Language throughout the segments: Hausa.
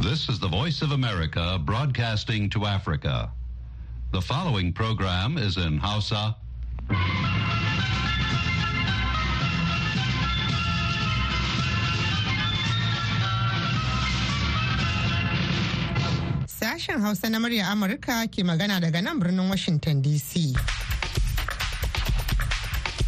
This is the Voice of America broadcasting to Africa. The following program is in Hausa. Sashen Hausa na murya Amurka ke magana daga nan birnin Washington DC.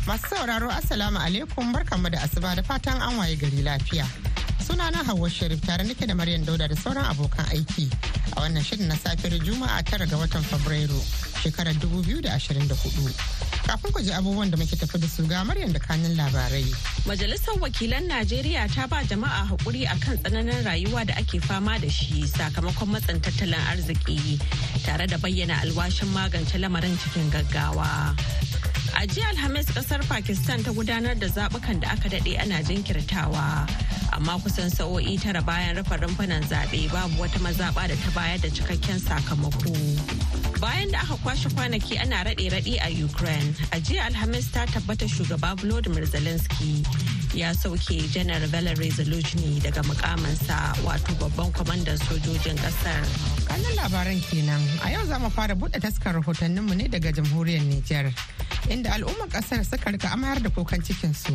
Masu sauraro Assalamu alaikum barkanmu da asuba da fatan an waye gari lafiya. Sunana Hauwa Sharif tare nake da Maryam Dauda da sauran abokan aiki a wannan shirin na safiyar Juma'a tara ga watan Fabrairu shekarar 2024. Kafin ku ji abubuwan da muke tafi da su ga Maryam da kanin labarai. Majalisar Wakilan Najeriya ta ba jama'a haƙuri a kan tsananin rayuwa da ake fama da shi sakamakon matsin tattalin arziki tare da bayyana alwashin magance lamarin cikin gaggawa. A jiya Alhamis ƙasar Pakistan ta gudanar da zaɓukan da aka daɗe ana jinkirtawa. Amma kusan sa'o'i tara bayan rufe rumfunan zaɓe babu wata mazaɓa da ta bayar da cikakken sakamako. Bayan da aka kwashe kwanaki ana raɗe-raɗe a Ukraine, a jiya Alhamis ta tabbata shugaba Volodymyr Zelensky ya sauke janar Valery Zelensky daga mukamansa wato babban kwamandan sojojin ƙasar. Kanin labaran kenan a yau za mu fara buɗe taskar rahotanninmu ne daga jamhuriyar Nijar. inda al'ummar ƙasar suka riƙa amayar da kukan cikin su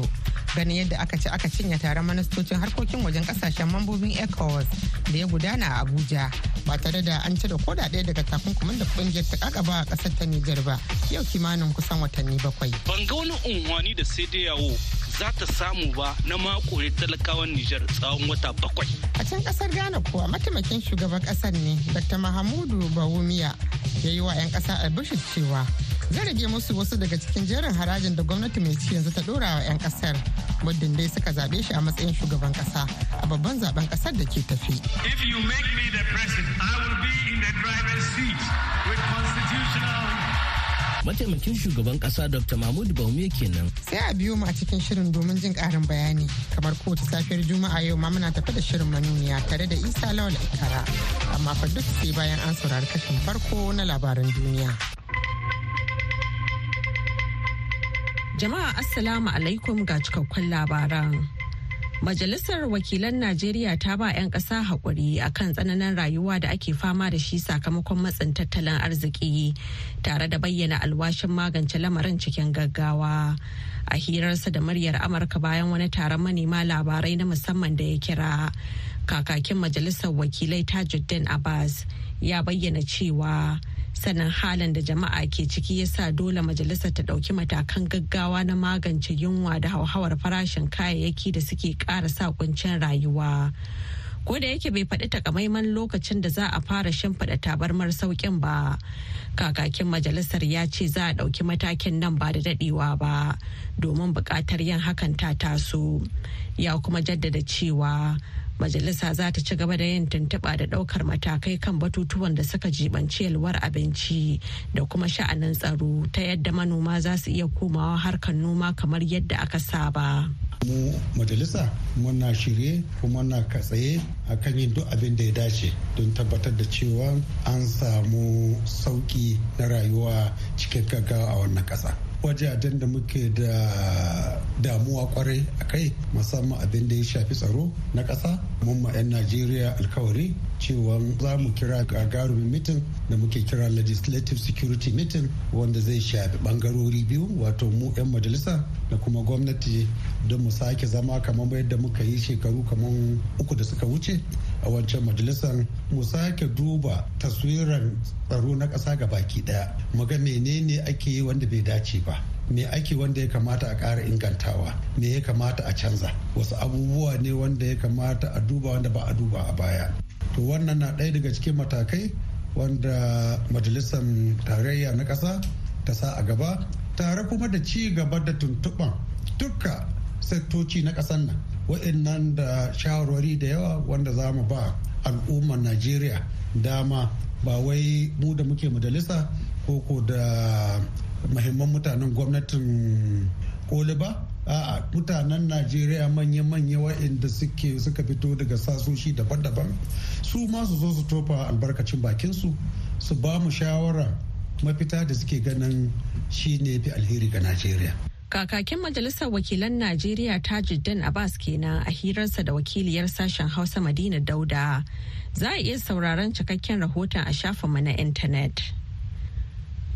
ganin yadda aka ci aka cinye taron ministocin harkokin wajen ƙasashen mambobin ecowas da ya gudana a abuja ba tare da an cire koda ɗaya daga takunkumin da ƙungiyar ta kakaba a ƙasar ta nijar ba yau kimanin kusan watanni bakwai ban ga wani unhwani da sai dai yawo za ta samu ba na mako ne talakawan Nijar tsawon wata bakwai. A can ƙasar Ghana kuwa mataimakin shugaban ƙasar ne Dr. Mahamudu Bawumia ya yi wa 'yan kasa albishir cewa zai rage musu wasu daga cikin jerin harajin da gwamnati mai ci yanzu ta dora wa 'yan ƙasar muddin dai suka zaɓe shi a matsayin shugaban kasa a babban zaɓen ƙasar da ke tafi. If you make me the president, I will be in the driver's seat with constitutional mataimakin shugaban kasa dr mahmud baume kenan. Sai a biyo mu a cikin shirin domin jin karin bayani. Kamar kowace safiyar juma'a yau ma muna tafi da shirin manuniya tare da isa lawal ikara. Amma fa duk sai bayan an saurari kashin farko na labaran duniya. Jama'a Assalamu alaikum ga cikakkun labaran. Majalisar Wakilan Najeriya ta ba 'yan ƙasa haƙuri a kan tsananin rayuwa da ake fama da shi sakamakon matsin tattalin arziki tare da bayyana alwashin magance lamarin cikin gaggawa. A hirarsa da muryar Amurka bayan wani taron manema labarai na musamman da ya kira. Kakakin Majalisar Wakilai Tajuddin Abbas ya bayyana cewa sannan halin da jama'a ke ciki ya sa dole majalisar ta ɗauki matakan gaggawa na magance yunwa da hauhawar farashin kayayyaki da suke ƙara sa kuncin rayuwa. Ko da yake bai faɗi takamaiman lokacin da za a fara shimfiɗa tabarmar sauƙin ba kakakin majalisar ya ce za a ɗauki matakin nan ba da daɗewa ba domin buƙatar yin hakan ta taso. Ya kuma jaddada cewa majalisa za ta ci gaba da yin tuntuɓa da ɗaukar matakai kan batutuwan da suka jibanci yalwar abinci da kuma sha'anin tsaro ta yadda manoma za su iya komawa harkar noma kamar yadda aka saba. mu majalisa muna shirye kuma na katsaye a kan yin duk abin da ya dace don tabbatar da cewa an samu sauƙi na rayuwa cikin gaggawa a wannan ƙasa. Wajajen da muke da damuwa ƙwarai a kai musamman abin da ya shafi tsaro na ƙasa. Mun ma 'yan najeriya alkawari cewa za mu kira gagarumin mitin da muke kira legislative security meeting wanda zai shafi bangarori biyu wato mu 'yan majalisa da kuma gwamnati don mu sake zama kamar yadda muka yi shekaru kamar uku da suka wuce. A wancan majalisar mu sake duba taswirar tsaro na ƙasa ga baki ɗaya. Mu ga menene ake yi wanda bai dace ba. Me ake wanda ya kamata a ƙara ingantawa. Me ya kamata a canza. Wasu abubuwa ne wanda ya kamata a duba wanda ba a duba a baya. To wannan na ɗaya daga cikin matakai wanda majalisar tarayya na ƙasa ta sa a gaba tare kuma da ci gaba da tuntuɓan dukka sektoci na ƙasar nan. Wa'annan da shawarwari da yawa wanda za mu ba al'ummar najeriya dama ba wai mu da muke majalisa ko ko da mahimman mutanen gwamnatin koli ba. A'a mutanen najeriya manya-manya wa'inda suke suka fito daga sasoshi daban-daban su ma su zo su tofa albarkacin bakinsu su ba mu shawara mafita da suke ganin shi ne fi alheri ga najeriya. Kakakin Majalisar Wakilan Najeriya Tajuddin Abbas kenan a hirarsa da wakiliyar sashen Hausa Madina Dauda. Za a iya sauraron cikakken rahoton a shafinmu na intanet.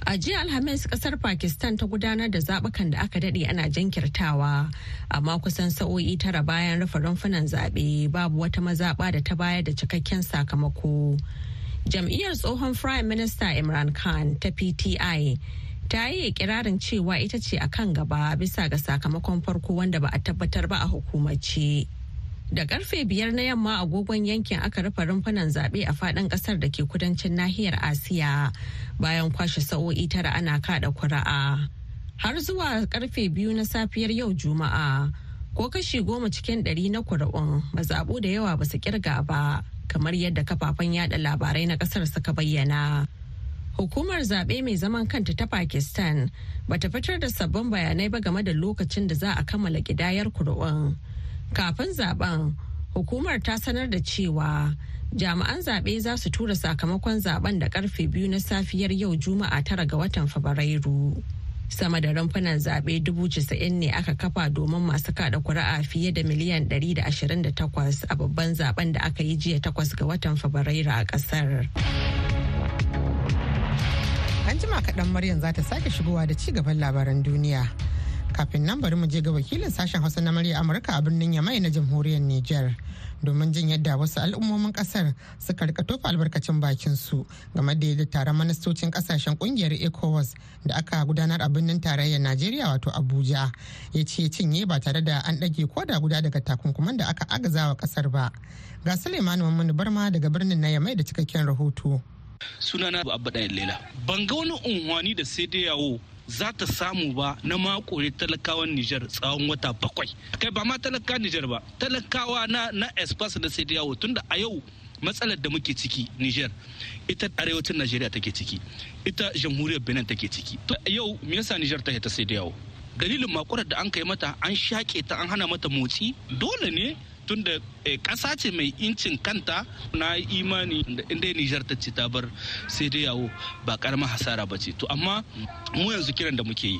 A jiya Alhamis ƙasar Pakistan ta gudanar da zaɓukan da aka daɗe ana jinkirtawa, amma kusan sa'o'i tara bayan rufe rumfunan zaɓe babu wata mazaɓa da ta bayar da cikakken sakamako. Jam'iyyar tsohon Prime Minister Imran Khan ta PTI ta yi ikirarin cewa ita ce a kan gaba bisa ga sakamakon farko wanda ba a tabbatar ba a hukumace. Da ƙarfe biyar na yamma agogon yankin aka rufe rumfunan zaɓe a faɗin ƙasar da ke kudancin nahiyar Asiya bayan kwashe sa'o'i tara ana kaɗa kuri'a. Har zuwa ƙarfe biyu na safiyar yau Juma'a ko kashi goma cikin ɗari na kuri'un mazaɓu da yawa ba su ƙirga ba kamar yadda kafafen yada labarai na ƙasar suka bayyana. Hukumar zaɓe mai zaman kanta ta Pakistan bata fitar da sabbin bayanai ba game da lokacin da za a kammala gidayar kuri'un. Kafin zaɓen, hukumar ta sanar da cewa jami'an zaɓe za su tura sakamakon zaɓen da ƙarfe biyu na safiyar yau Juma'a tara ga watan Fabrairu. Sama da rumfunan zaɓe dubu casa'in ne aka kafa domin masu kaɗa kuri'a fiye da miliyan ɗari da ashirin da takwas a babban zaɓen da aka yi jiya takwas ga watan Fabrairu a ƙasar. An jima kaɗan Maryam za ta sake shigowa da ci gaban labaran duniya. Kafin nan bari mu je ga wakilin sashen Hausa na murya Amurka a birnin Yamai na jamhuriyar Nijar. Domin jin yadda wasu al'ummomin ƙasar suka riƙa tofa albarkacin bakin su game da yadda taron ministocin ƙasashen ƙungiyar ECOWAS da aka gudanar a birnin tarayyar Najeriya wato Abuja ya ce cinye ba tare da an ɗage koda guda daga takunkuman da aka agazawa ƙasar ba. Ga Suleiman Mamman Barma daga birnin na Yamai da cikakken rahoto. Sunana abba ɗayan lela ban ga wani unhwani da sai dai yawo za ta samu ba na makore talakawan Nijar tsawon wata bakwai. Kai ba ma talaka Nijar ba talakawa na na espas da sai yawo tunda a yau matsalar da muke ciki Nijar ita arewacin Najeriya take ciki ita jamhuriyar Benin take ciki. Yau me yasa Nijar ta ta sai yawo? Dalilin makurar da an kai mata an shaƙe ta an hana mata motsi dole ne tunda ƙasa ce mai incin kanta na imani da inda Nijar ta ce ta bar sai dai yawo ba karamar hasara ba ce. To amma mu yanzu kiran da muke yi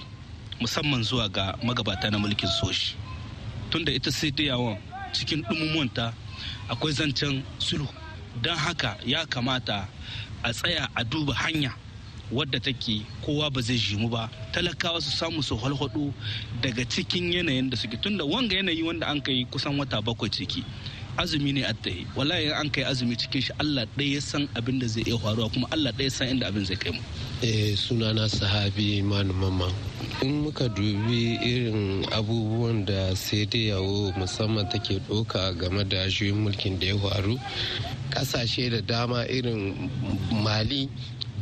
musamman zuwa ga magabata na mulkin soshi tunda ita sai dai yawon cikin ɗumumuwanta akwai zancen sulhu. Don haka ya kamata a tsaya a duba hanya wadda take kowa ba zai jimu ba. Talakawa su samu su halhado daga cikin yanayin da suke. Tunda wanga yanayi wanda an kai kusan wata bakwai ciki azumi ne a tsaye wallahi an kai azumi cikin shi Allah ɗaya ya san abin da zai iya faruwa kuma Allah ɗaya san inda abin zai kai mu. Eh sunana sahabi manu mama in muka dubi irin abubuwan da sai dai yawo musamman take ɗauka game da juyin mulkin da ya faru ƙasashe da dama irin mali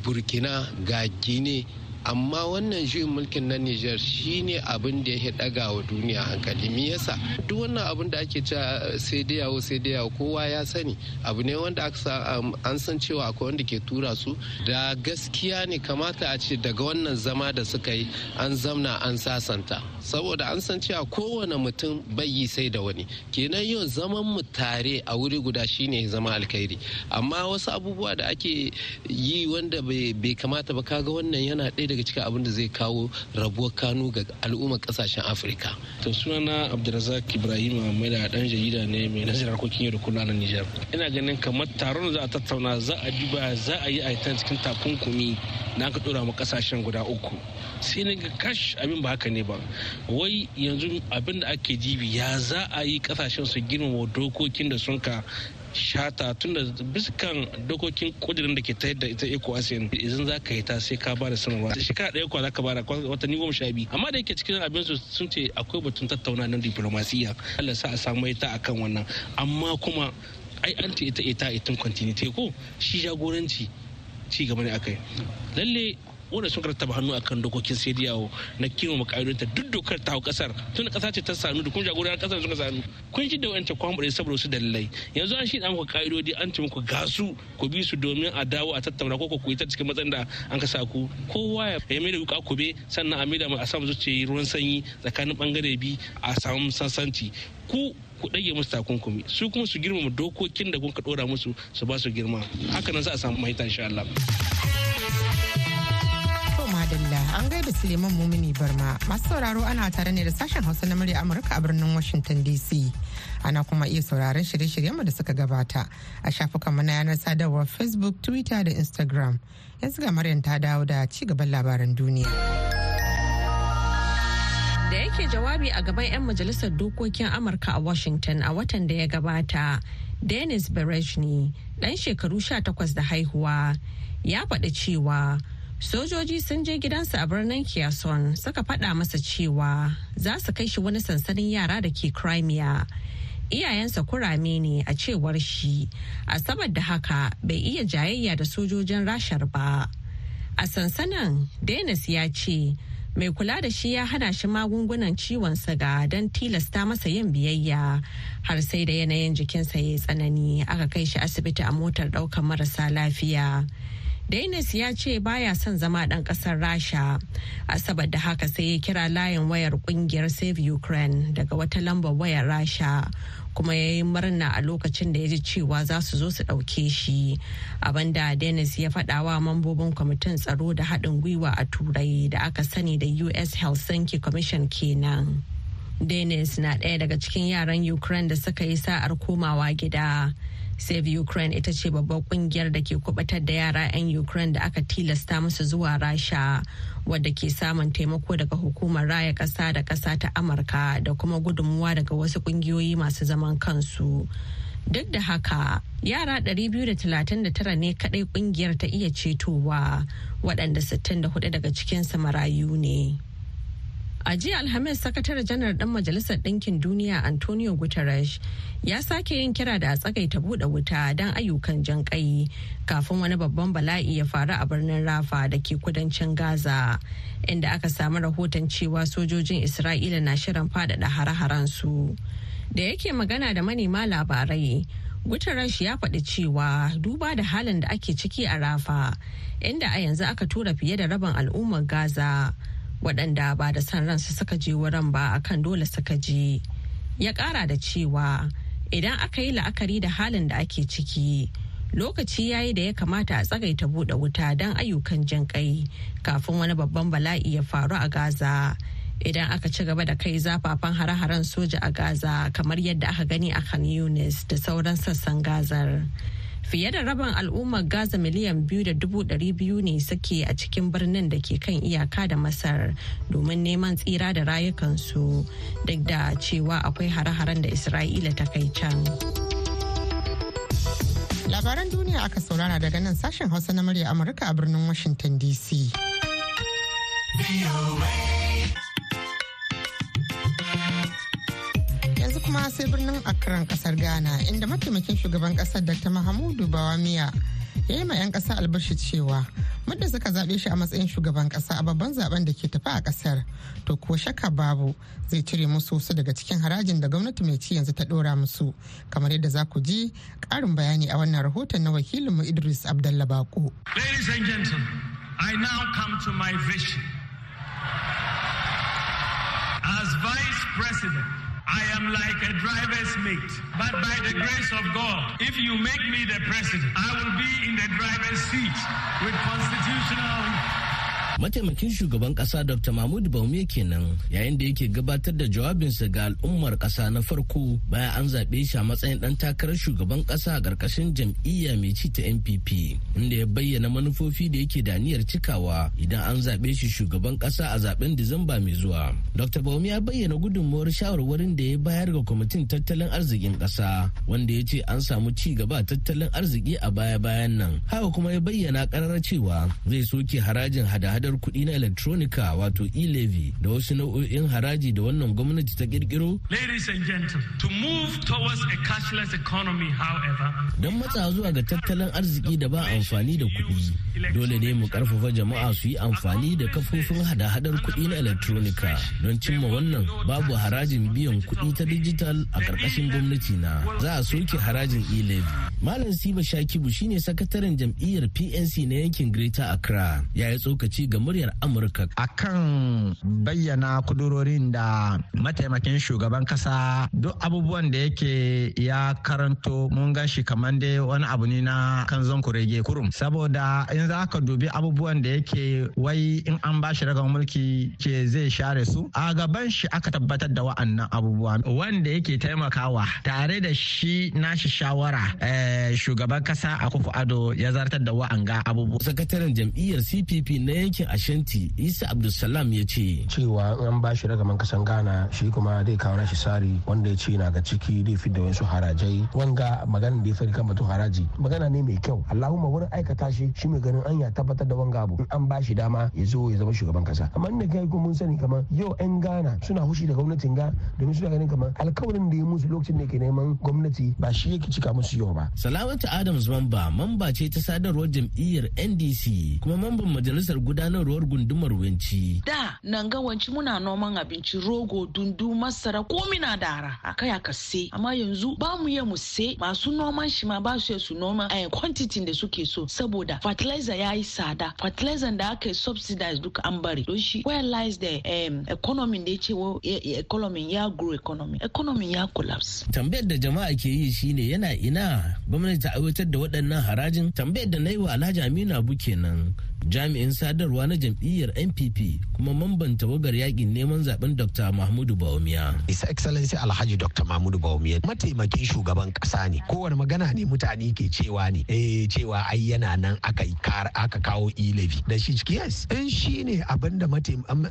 burkina ga gine amma wannan juyin mulkin na Nijar shine abin da ya daga wa duniya hankali. Me yasa? Duk wannan abin da ake cewa sai dai yawo sai dai yawo kowa ya sani. Abu ne wanda an san cewa akwai wanda ke tura su. Da gaskiya ne kamata a ce daga wannan zama da suka yi an zamna an sasanta. Saboda an san cewa kowane mutum bai yi sai da wani. Kenan yau zaman mu tare a wuri guda shine zama alkhairi. Amma wasu abubuwa da ake yi wanda bai kamata ba kaga wannan yana ɗaya daga cikin abin da zai kawo rabuwar kanu ga al'ummar ƙasashen afirka. To sunana abdulrazak ibrahim da dan jarida ne mai nazarin harkokin yau da kullum na nijar. Ina ganin kamar taron za a tattauna za a duba za a yi a cikin takunkumi na aka dora ma ƙasashen guda uku. Sai na ga kash abin ba haka ne ba. Wai yanzu abin da ake jibi ya za a yi ƙasashen su girmama dokokin da sun ka shata tun da biskan dokokin kudirin da ke ta da ita eco asin idan za ka yi ta sai ka ba da sanarwa. Shekara ɗaya kwa za ka ba da watanni goma sha biyu. Amma da yake cikin abin su sun ce akwai batun tattauna na diplomasiya. Allah sa a samu ita akan wannan. Amma kuma ai an ce ita ita itin continuity ko shi jagoranci ci gaba ne akai lalle wanda sun rattaba hannu akan dokokin sai yawo na kirma ka'idodinta. Duk dokar ta hau ƙasar tun kasa ce ta sanu da kun jagoran ƙasar suka sanu. Kun shi da wancan kwamfure saboda su dalilai. Yanzu an shi da muku ka'idodi an ce muku gasu ku bi su domin a dawo a tattauna ko ku yi ta cikin matsayin da an ka sa ku. Kowa ya mai da wuka kube sannan a mai da a samu zuciya ruwan sanyi tsakanin ɓangare bi a samu sansanci ku ku ɗage musu takunkumi. Su kuma su girmama dokokin da kun ka ɗora musu su ba su girma. Haka nan za a samu mahita insha Allah. An gaida Suleiman Mumini Barma masu sauraro ana tare ne da sashen Hausa na murya Amurka a birnin Washington DC. Ana kuma iya sauraron shirye-shiryenmu da suka gabata a shafukan na yanar sadarwar Facebook, Twitter da Instagram. Yanzu ga Maryam ta dawo da ci gaban labaran duniya. Da yake jawabi a gaban 'yan majalisar dokokin Amurka a Washington a watan da ya gabata, Dennis Berejny, ɗan shekaru 18 da haihuwa, ya faɗi cewa sojoji sun je gidansa a birnin Kherson suka faɗa masa cewa za su kai shi wani sansanin yara da ke Crimea. Iyayensa kurame ne a cewar shi, a saboda haka bai iya jayayya da sojojin rashar ba. A sansanin, Dennis ya ce, mai kula da shi ya hana shi magungunan ciwon siga don tilasta masa yin biyayya har sai da yanayin jikinsa ya yi tsanani aka kai shi asibiti a motar ɗaukar marasa lafiya. Dainis ya ce baya son zama ɗan ƙasar Rasha. Asabar da haka sai ya kira layin wayar ƙungiyar Save Ukraine daga wata lambar wayar Rasha. kuma ya yi murna a lokacin da ya ji cewa za su zo su ɗauke shi abin da dennis ya faɗa wa mambobin kwamitin tsaro da haɗin gwiwa a turai da aka sani da us helsinki commission kenan dennis na ɗaya daga cikin yaran ukraine da suka yi sa'ar komawa gida Save Ukraine ita ce babbar ƙungiyar da ke kubatar da yara 'yan Ukraine da aka tilasta musu zuwa Rasha wadda ke samun taimako daga hukumar raya ƙasa da ƙasa ta Amurka da kuma gudunmuwa daga wasu kungiyoyi masu zaman kansu. Duk da haka, yara 239 ne kadai ƙungiyar ta iya cetowa waɗanda 64 daga cikinsu marayu ne. A jiya Alhamis sakatare janar ɗan Majalisar Ɗinkin Duniya Antonio Guterres ya sake yin kira da a tsagaita buɗe wuta don ayyukan jan kafin wani babban bala'i ya faru a birnin Rafa da ke kudancin Gaza inda aka samu rahoton cewa sojojin Isra'ila na shirin faɗaɗa hare-haren su. Da yake magana da manema labarai, Guterres ya faɗi cewa duba da halin da ake ciki a Rafa, inda a yanzu aka tura fiye da rabin al'ummar Gaza. Waɗanda ba da san ransu suka je wurin ba akan dole suka je. Ya ƙara da cewa idan aka yi la'akari da halin da ake ciki lokaci ya yi da ya kamata a tsagaita buɗe wuta don ayyukan jin kai kafin wani babban bala'i ya faru a gaza. Idan aka ci gaba da kai zafafan hare-haren soja a gaza kamar yadda aka gani a khan yunis da sauran sassan gazar. Fiye da rabin al'ummar gaza miliyan biyu da dubu ɗari biyu ne suke a cikin birnin da ke kan iyaka da masar domin neman tsira da rayukansu duk da cewa akwai hare-haren da isra'ila ta kai can. Labaran duniya aka saurara daga nan sashen hausa na murya amurka a birnin washington dc kuma sai birnin Accra ƙasar Ghana inda mataimakin shugaban ƙasar Dr. Mahamudu Bawamiya ya yi ma 'yan kasa albashi cewa muddin suka zaɓe shi a matsayin shugaban kasa a babban zaɓen da ke tafi a ƙasar to ko shakka babu zai cire musu wasu daga cikin harajin da gwamnati mai ci yanzu ta ɗora musu kamar yadda za ku ji ƙarin bayani a wannan rahoton na wakilinmu Idris Abdallah Bako. Ladies and gentlemen, I now come to my vision. As Vice President I am like a driver's mate. But by the grace of God, if you make me the president, I will be in the driver's seat with constitutional mataimakin shugaban kasa dr mahmud baume kenan yayin da yake gabatar da jawabinsa ga al'ummar kasa na farko bayan an zaɓe shi a matsayin ɗan takarar shugaban kasa a ƙarƙashin jam'iyya mai ci ta npp inda ya bayyana manufofi da yake da niyyar cikawa idan an zaɓe shi shugaban kasa a zaɓen disamba mai zuwa. Dr baume ya bayyana gudunmuwar shawarwarin da ya bayar ga kwamitin tattalin arzikin kasa wanda ya ce an samu ci gaba tattalin arziki a baya-bayan nan. Haka kuma ya bayyana ƙarar cewa zai soke harajin hada-hadar kuɗi na electronica wato e-levy da wasu nau'o'in haraji da wannan gwamnati ta kirkiro. Ladies and gentlemen, to move towards a cashless economy, however. Don matsa zuwa ga tattalin arziki da ba amfani da kuɗi, dole ne mu ƙarfafa jama'a su yi amfani da kafofin hada-hadar kuɗi na electronica don cimma wannan babu harajin biyan kuɗi ta digital a ƙarƙashin gwamnati na. Za a soke harajin e-levy. Malam Siba Shakibu shine sakataren jam'iyyar PNC na yankin Greater Accra ya yi tsokaci ga da muryar Amurka. Akan bayyana kudurorin da mataimakin shugaban kasa duk abubuwan da yake ya karanto mun gan shi kamar dai wani abu ne na kan zon kurege kurum. Saboda in za ka dubi abubuwan da yake wai in an ba shi ragar mulki ke zai share su a gaban shi aka tabbatar da wa'annan abubuwa wanda yake taimakawa tare da shi nashi shawara eh, shugaban kasa a kufu ado ya zartar da wa'anga abubuwa. Sakataren jam'iyyar CPP na yankin Ashanti Isa Abdulsalam ya ce. Cewa an ba shi ragaman kasan Ghana shi kuma zai kawo nashi sari wanda ya ce na ga ciki zai fi da wasu harajai wanga magana da ya fari kan batun haraji magana ne mai kyau Allahumma wurin aikata shi shi mai ganin an ya tabbatar da wanga abu an ba shi dama ya zo ya zama shugaban kasa amma inda kai kuma mun sani kamar yau 'yan Ghana suna hushi da gwamnatin ga domin suna ganin kamar alkawarin da ya musu lokacin da ke neman gwamnati ba shi yake cika musu yau ba. Salamatu Adams Mamba mamba ce ta sadarwar jam'iyyar NDC kuma mamban majalisar gudanarwar gundumar Wenci. Da nan ga wanci muna noman abinci rogo dundu masara ko mina dara a kai aka se amma yanzu ba mu iya mu se masu noman shi ma ba su su noma a quantity da suke so. Saboda fertilizer ya yi tsada. Fertilizer da aka subsidize duka an bari. Don shi where lies the um, economy da ya ce economy ya grow economy. Economy ya collapse. Tambayar da jama'a ke yi shine yana ina gwamnati ta aiwatar da waɗannan harajin? Tambayar da na yi wa Alhaji Aminu Abu kenan. Jami'in sadarwa na jam'iyyar npp kuma mamban tawagar yaƙin neman zaɓen dr mahmudu bawumia. His excellency alhaji dr mahmudu bawumia mataimakin shugaban kasa ne. Kowane magana ne mutane ke cewa ne. Eh cewa ai yana nan aka aka kawo ilevi da shi yes in shi ne abin da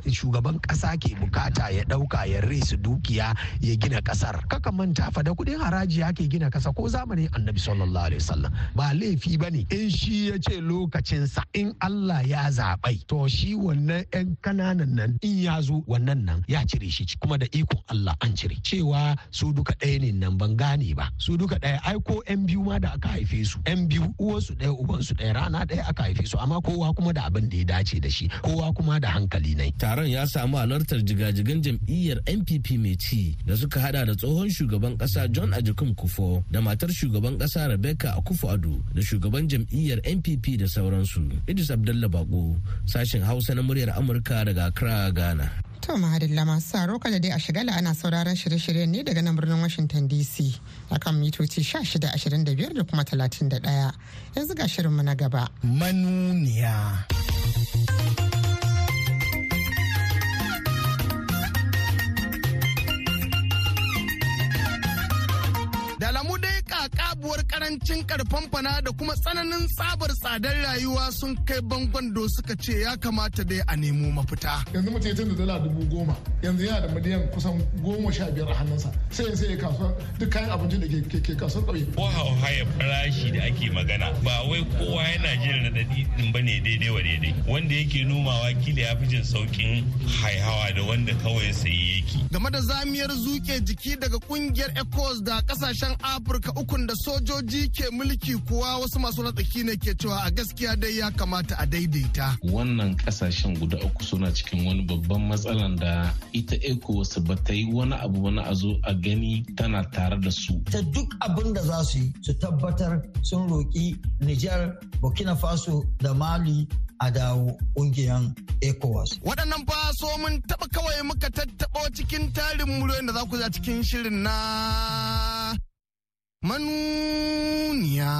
shugaban kasa ke buƙata ya ɗauka ya resu dukiya ya gina ƙasar kaka manta fa da kuɗin haraji yake gina kasa ko zamanin annabi sallallahu alaihi wasallam. Ba laifi ba ne in shi ya ce lokacinsa in Allah Allah ya zaɓai. To shi wannan 'yan ƙananan nan in ya zo wannan nan ya cire shi kuma da ikon Allah an cire. Cewa su duka ɗaya ne nan ban gane ba. Su duka ɗaya ai ko 'yan biyu ma da aka haife su. 'yan biyu uwansu ɗaya ubansu ɗaya rana ɗaya aka haife su. Amma kowa kuma da abin da ya dace da shi. Kowa kuma da hankali ne. Taron ya samu halartar jigajigan jam'iyyar NPP mai ci da suka hada da tsohon shugaban kasa John Ajikun Kufo da matar shugaban kasa Rebecca Akufo-Addo da shugaban jam'iyyar NPP da sauransu. Idris Abdullah Bako, sashen Hausa na muryar Amurka daga Accra, Ghana. To mahadalla masu saro kada dai a shigala ana sauraron shirye-shiryen ne daga nan birnin Washington DC akan mitoci 1625 da kuma 31 yanzu ga shirinmu na gaba. Manuniya. Da alamu dai kakabuwar ƙarancin karfan fana da kuma tsananin tsabar tsadar rayuwa sun kai bangon do suka ce ya kamata dai a nemo mafita. yanzu mutum ya canza dala dubu goma yanzu yana da miliyan kusan goma sha biyar a hannunsa sai ya sai kasuwa duk kayan abincin da ke kasuwar ƙauye. ko hauhaya farashi da ake magana ba wai kowa yana jin raɗaɗi ba ne daidai wa daidai wanda yake nomawa kila ya fi jin sauƙin haihawa da wanda kawai sayi yake. game da zamiyar zuke jiki daga ƙungiyar ecos da ƙasashen afirka ukun da sojoji ke mulki kuwa wasu masu ratsaki ne ke cewa a gaskiya dai ya kamata a daidaita wannan ƙasashen guda uku suna cikin wani babban matsalan da ita ecowas ba ta yi wani abu wani a zo a gani tana tare da su ta duk abin da za su yi su tabbatar sun roƙi nijar burkina faso da mali a dawo ƙungiyar ECOWAS. Waɗannan fa so mun taɓa kawai muka tattaɓo cikin tarin muryoyin da za ku za cikin shirin na manuniya.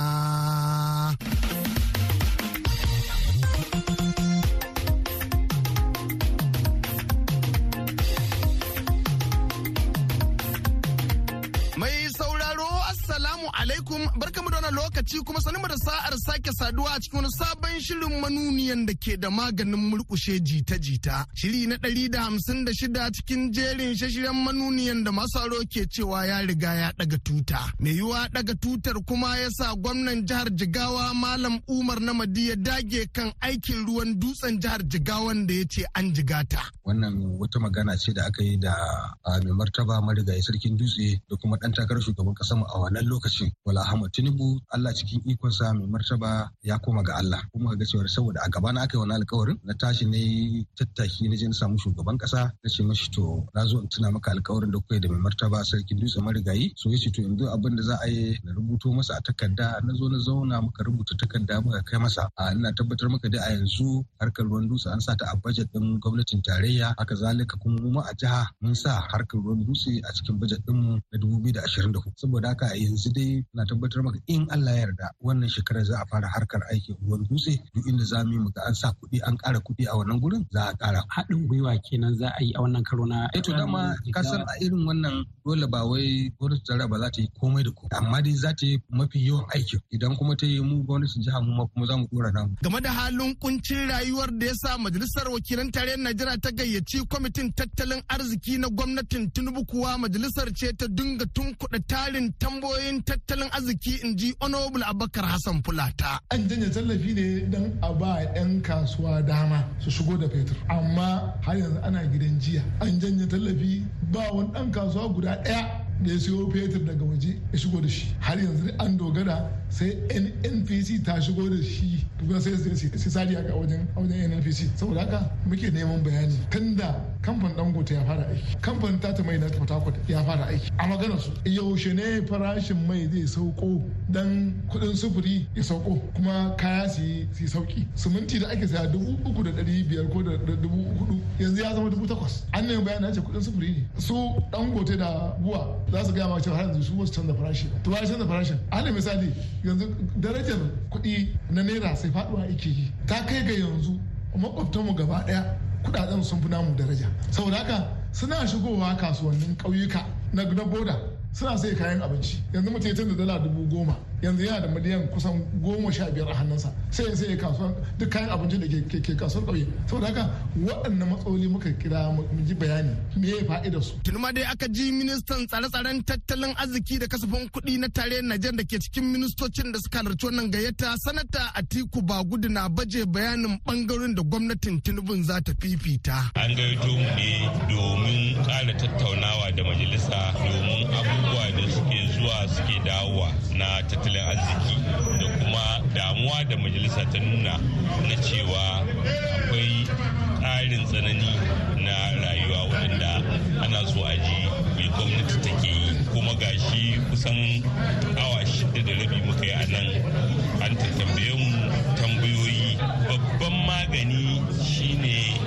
Assalamu alaikum barkamu da wannan lokaci kuma sanin da sa'ar sake saduwa a cikin wani sabon shirin manuniyan da ke da maganin murkushe jita-jita. Shiri na ɗari da hamsin da shida cikin jerin shashiren manuniyan da masu aro ke cewa ya riga ya ɗaga tuta. Mai yiwa ɗaga tutar kuma ya sa gwamnan jihar Jigawa Malam Umar Namadi ya dage kan aikin ruwan dutsen jihar Jigawan da ya ce an jigata. Wannan wata magana ce da aka yi da mai martaba marigayi sarkin dutse da kuma ɗan takarar shugaban ƙasar a wannan lokacin. bola ahmad tinubu allah cikin ikonsa mai martaba ya koma ga allah. Kuma ga cewar saboda a gaba na aka yi wani alkawarin na tashi ne tattaki na je na samu shugaban kasa na ce mashi to na zo in tuna maka alkawarin da kuka da mai martaba sarkin dutse marigayi. So ya ce to yanzu abin da za a yi na rubuto masa a takarda. Na zo na zauna muka rubuta takarda muka kai masa. A ina tabbatar maka dai a yanzu harkar ruwan dutse an sa ta a bajet din gwamnatin tarayya. Haka zalika kuma mu a jiha mun sa harkar ruwan dutse a cikin bajet din na 2024 saboda haka yanzu dai na tabbatar maka in Allah ya yarda wannan shekarar za a fara harkar aikin ruwan dutse duk inda za mu yi muka an sa kuɗi an ƙara kuɗi a wannan gurin za a ƙara. Haɗin gwiwa kenan za a yi a wannan karo na. Eh to dama ƙasar a irin wannan dole ba wai gwamnati tarayya ba za ta yi komai da komai amma dai za ta yi mafi yawan aikin idan kuma ta yi mu gwamnatin jiha mu kuma za mu ɗora namu. Game da halin kuncin rayuwar da ya sa majalisar wakilan tarayyar Najeriya ta gayyaci kwamitin tattalin arziki na gwamnatin Tinubu kuwa majalisar ce ta dinga tunkuɗa tarin tambayoyin tattalin arziki in ji Honorable Abubakar Hassan Fulata. An janye tallafi ne don a ba 'yan kasuwa dama su shigo da fetur. Amma har yanzu ana gidan jiya. An janye tallafi ba wani ɗan kasuwa guda ɗaya da ya siyo fetur daga waje ya shigo da shi. Har yanzu an dogara sai nnpc ta shigo da shi. Tukuna sai sai sari a wajen nnpc saboda haka muke neman bayani tunda kamfan dangote ya fara aiki. Kamfan tata mai na port ya fara aiki. A magana su yaushe ne farashin mai zai sauko dan kuɗin sufuri ya sauko kuma kaya su yi sauƙi siminti da ake saya dubu uku da dari biyar ko da dubu huɗu yanzu ya zama dubu takwas. An nemi bayani ce kuɗin sufuri ne. Su dangote da buwa za su gaya ma cewa har yanzu su wasu canza farashi to ya canza farashin? Ana misali yanzu darajar kuɗi na naira sai faɗuwa ake yi. Ta kai ga yanzu makwabtanmu gaba ɗaya kuɗaɗen sun fi namu daraja. Saboda haka suna shigowa kasuwannin ƙauyuka na boda. Suna sai kayan abinci yanzu mutum ya canza dala dubu goma yanzu yana da miliyan kusan goma sha biyar a hannunsa sai ya sai kasuwan duk kayan abincin da ke kasuwar ƙauye saboda haka waɗannan matsaloli muka kira mu ji bayani me ya fa'idar su. tunuma dai aka ji ministan tsare-tsaren tattalin arziki da kasafin kuɗi na tarayyar Najeriya da ke cikin ministocin da suka halarci wannan gayyata sanata Atiku Bagudu na baje bayanin ɓangaren da gwamnatin Tinubu za ta fifita. An gayyato mu ne domin ƙara tattaunawa da majalisa domin abubuwa da suke zuwa suke dawowa na tattalin arziki da kuma damuwa da majalisa ta nuna na cewa akwai ƙarin tsanani na rayuwa waɗanda ana so a ji mai gwamnati take yi. Kuma gashi kusan awa shida da rabi muka yi a nan an tambaye mu tambayoyi. Babban magani shine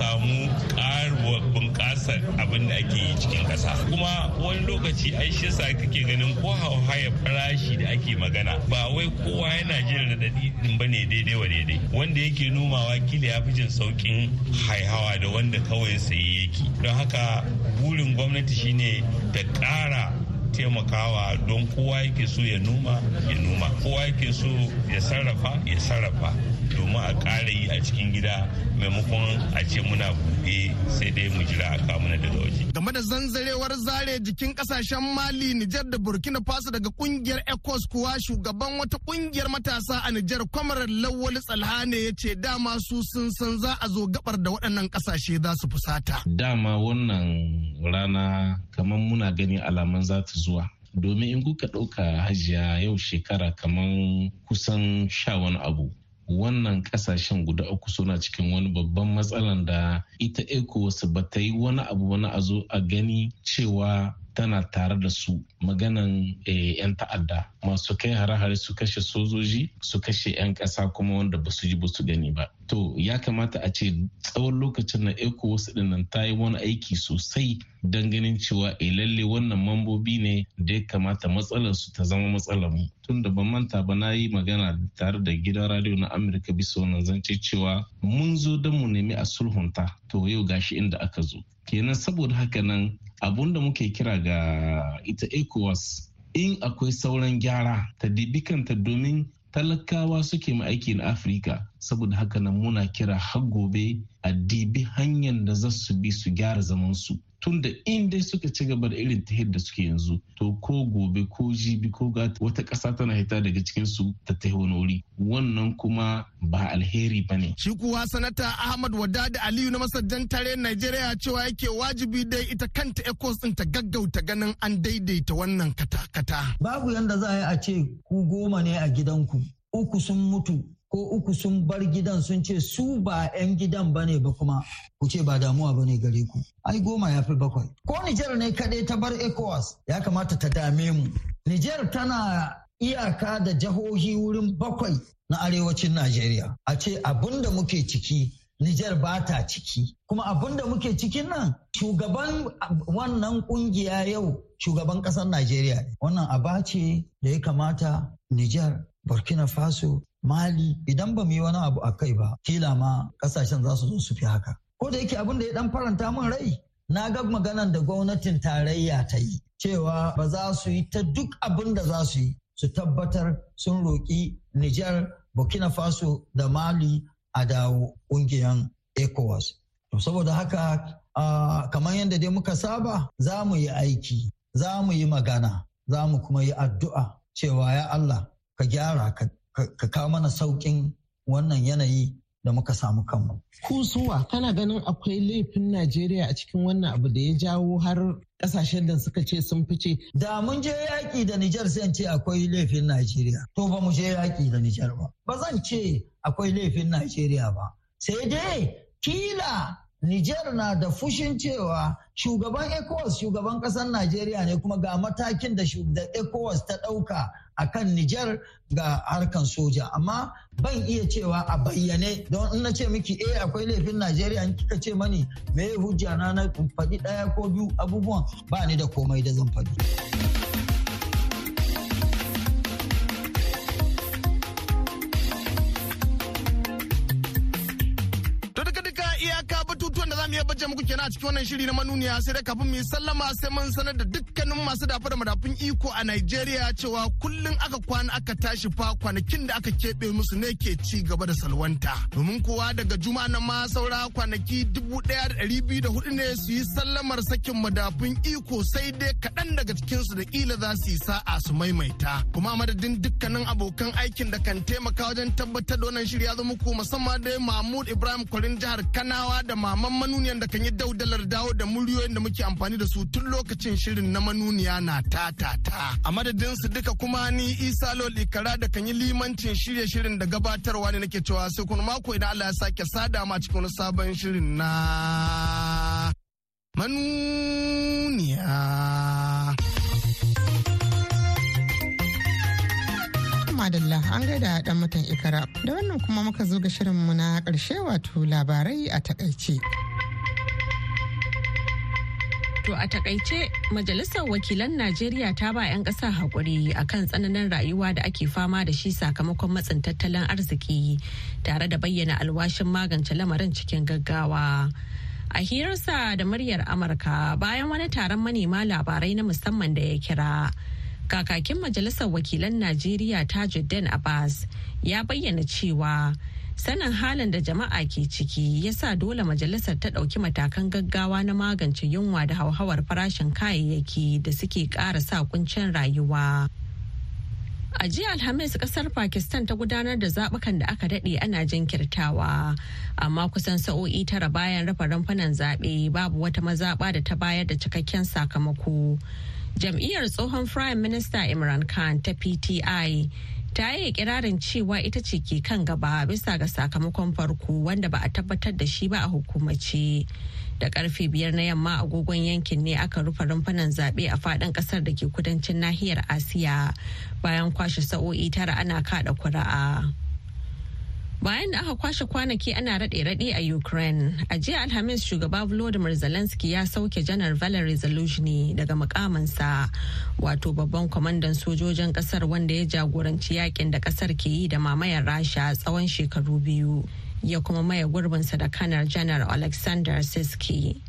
samu ƙaruwa bunƙasar abin da ake yi cikin ƙasa. Kuma wani lokaci ai shi yasa kake ganin ko hauhaya farashi da ake magana ba wai kowa yana jin raɗaɗi ba ne daidai wa daidai. Wanda yake nomawa kila ya fi jin sauƙin haihawa da wanda kawai saye yake. Don haka burin gwamnati shine ta ƙara taimakawa don kowa yake so ya noma ya noma. Kowa yake so ya sarrafa ya sarrafa. Domin a ƙara yi a cikin gida maimakon a ce muna buɗe sai dai mu jira a kamuna daga waje. Game da zanzarewar zare jikin ƙasashen Mali, Nijar da Burkina Faso daga ƙungiyar ECOWAS kuwa shugaban wata ƙungiyar matasa a Nijar kwamarar Lawal Tsalhane ya ce dama su sun san za a zo gabar da waɗannan ƙasashe za su fusata. Dama wannan rana kamar muna gani alaman za ta zuwa. Domin in kuka ɗauka hajiya yau shekara kamar kusan sha wani abu wannan ƙasashen guda uku suna cikin wani babban matsalan da ita ecowas ba ta yi wani abu wani a zo a gani cewa tana tare da su maganan 'yan ta'adda. Masu kai hare-hare su kashe sojoji su kashe 'yan ƙasa kuma wanda ba su ji ba su gani ba. To ya kamata a ce tsawon lokacin na ecowas ɗin nan ta yi wani aiki sosai don ganin cewa e lalle wannan mambobi ne da ya kamata matsalar su ta zama matsalar mu. Tun da ban manta ba na yi magana tare da gidan radio na amurka bisa wannan zance cewa mun zo don mu nemi a sulhunta. To yau gashi inda aka zo. Kenan saboda haka nan abun da muke kira ga ita ecowas in akwai sauran gyara ta dibikanta domin talakawa suke aiki na afirka. Saboda haka nan muna kira har gobe a dibi hanyar da za su bi su gyara zamansu. Tun da in dai suka ci gaba da irin ta da suke yanzu to ko gobe ko jibi ko gata wata ƙasa tana hita daga cikin su ta ta wani wuri wannan kuma ba alheri ba ne. Shi kuwa sanata Ahmad Wadada Aliyu na masaddan tare Najeriya cewa yake wajibi dai ita kanta ECOWAS din ta gaggauta ganin an daidaita wannan kata-kata. Babu yanda za a yi a ce ku goma ne a gidanku uku sun mutu ko uku sun bar gidan sun ce su ba 'yan gidan ba ne ba kuma ku ce ba damuwa ba ne gare ku. Ai goma ya fi bakwai. Ko Nijar ne kaɗai ta bar ECOWAS ya kamata ta dame mu. Nijar tana iyaka da jihohi wurin bakwai na arewacin Najeriya. A ce abin da muke ciki Nijar ba ta ciki. Kuma abin da muke cikin nan shugaban wannan ƙungiya yau shugaban ƙasar Najeriya. Wannan aba ce da ya kamata Nijar, Burkina Faso, Mali idan ba mu yi wani abu a kai ba, kila ma ƙasashen za su zo su fi haka. Ko da yake abin da ya dan faranta min rai, na ga maganan da gwamnatin tarayya ta yi. Cewa ba za su yi ta duk abin da za su yi su tabbatar sun roƙi Nijar, Burkina Faso da Mali a dawo ƙungiyar ECOWAS. To saboda haka kamar yadda dai muka saba za mu yi aiki, za mu yi magana, za mu kuma yi addu'a cewa ya Allah ka gyara ka kawo mana sauƙin wannan yanayi da muka samu kanmu. Kusuwa kana ganin akwai laifin Najeriya a cikin wannan abu da ya jawo har ƙasashen da suka ce sun fice. Da mun je yaƙi da Nijar sai ce akwai laifin Najeriya. To ba mu je yaƙi da Nijar ba. Ba zan ce akwai laifin Najeriya ba. Sai dai kila Nijar na da fushin cewa shugaban ECOWAS shugaban ƙasar Najeriya ne kuma ga matakin da ECOWAS ta ɗauka a kan Nijar ga harkan soja. Amma ban iya cewa a bayyane don in na ce miki eh akwai laifin Najeriya in kika ce mani me hujja na na faɗi ɗaya ko biyu abubuwan ba ni da komai da zan faɗi. Iya baje muku kenan a cikin wannan shiri na manuniya sai dai kafin mu yi sallama sai mun sanar da dukkanin masu dafa da madafun iko a Najeriya cewa kullun aka kwana aka tashi fa kwanakin da aka keɓe musu ne ke ci gaba da salwanta. Domin kuwa daga juma'a nan ma saura kwanaki dubu ɗaya da ɗari biyu da huɗu ne su yi sallamar sakin madafun iko sai dai kaɗan daga cikinsu da ƙila za su yi sa'a su maimaita. Kuma madadin dukkanin abokan aikin da kan taimaka wajen tabbatar da wannan shiri ya zo muku musamman dai Mahmud Ibrahim Kwarin jihar Kanawa da Maman Manu manuniyan da kan yi daudalar dawo da muryoyin da muke amfani da su tun lokacin shirin na manuniya na ta ta ta. A madadin su duka kuma ni isa lol ikara da kan yi limancin shirye shirin da gabatarwa ne nake cewa sai kuma mako idan Allah ya sake sada ma cikin wani sabon shirin na manuniya. Madalla an gaida dan mutan ikara. Da wannan kuma muka zo ga shirinmu na ƙarshe wato labarai a taƙaice. To a taƙaice Majalisar Wakilan Najeriya ta ba 'yan ƙasa haƙuri a kan tsananin rayuwa da ake fama da shi sakamakon matsin tattalin arziki tare da bayyana alwashin magance lamarin cikin gaggawa. A hirarsa da muryar Amurka bayan wani taron manema labarai na musamman da ya kira. Kakakin Majalisar Wakilan Najeriya Tajuddin Abbas ya bayyana cewa sanin halin da jama'a ke ciki ya sa dole majalisar ta ɗauki matakan gaggawa na magance yunwa da hauhawar farashin kayayyaki da suke ƙara sa kuncin rayuwa. A jiya Alhamis ƙasar Pakistan ta gudanar da zaɓukan da aka daɗe ana jinkirtawa, amma kusan sa'o'i tara bayan rafa rumfunan zaɓe babu wata mazaɓa da ta bayar da cikakken sakamako. Jam'iyyar tsohon Prime Minister Imran Khan ta PTI ta yi kirarin cewa ita ce ke kan gaba bisa ga sakamakon farko wanda ba a tabbatar da shi ba a hukumace da ƙarfe biyar na yamma agogon yankin ne aka rufe rumfunan zaɓe a faɗin ƙasar da ke kudancin nahiyar asiya bayan kwashe sa'o'i tara ana kaɗa kuri'a. Bayan da aka kwashe kwanaki ana raɗe-raɗe a ukraine a jiya alhamis shugaba volodymyr zelensky ya sauke janar valery zelensky daga mukaminsa wato babban kwamandan sojojin ƙasar wanda ya jagoranci yaƙin da ƙasar ke yi da mamayar rasha tsawon shekaru biyu ya kuma maye gurbinsa da kanar janar alexander siski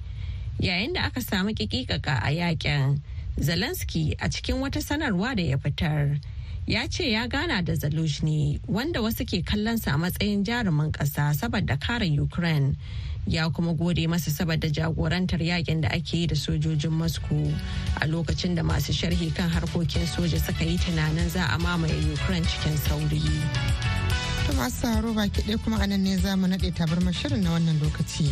yayin da aka samu kikikaka a yaƙin zelensky a cikin wata sanarwa da ya fitar ya ce ya gana da Zaluzhny wanda wasu ke kallonsa a matsayin jarumin ƙasa saboda kare Ukraine. Ya kuma gode masa saboda jagorantar yaƙin da ake yi da sojojin moscow a lokacin da masu sharhi kan harkokin soja suka yi tunanin za a mamaye ukraine cikin sauri. To masu saro baki ɗaya kuma a nan ne za mu naɗe tabarmar shirin na wannan lokaci.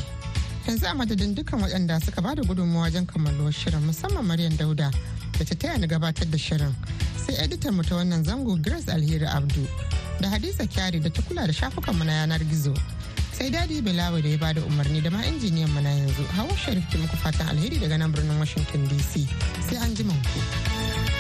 Yanzu a madadin dukkan waɗanda suka ba da gudunmawa wajen kammaluwar shirin musamman maryam dauda da ta taya ni gabatar da shirin. Sai editan mu ta wannan zango grace alheri abdu da hadiza kyari da ta kula da shafukanmu na yanar gizo. Sai daɗi bilawa da ya ba da umarni da ma injiniyan mu na yanzu. Hawa sharif ke muku fatan alheri daga nan birnin washington dc sai an ji ku.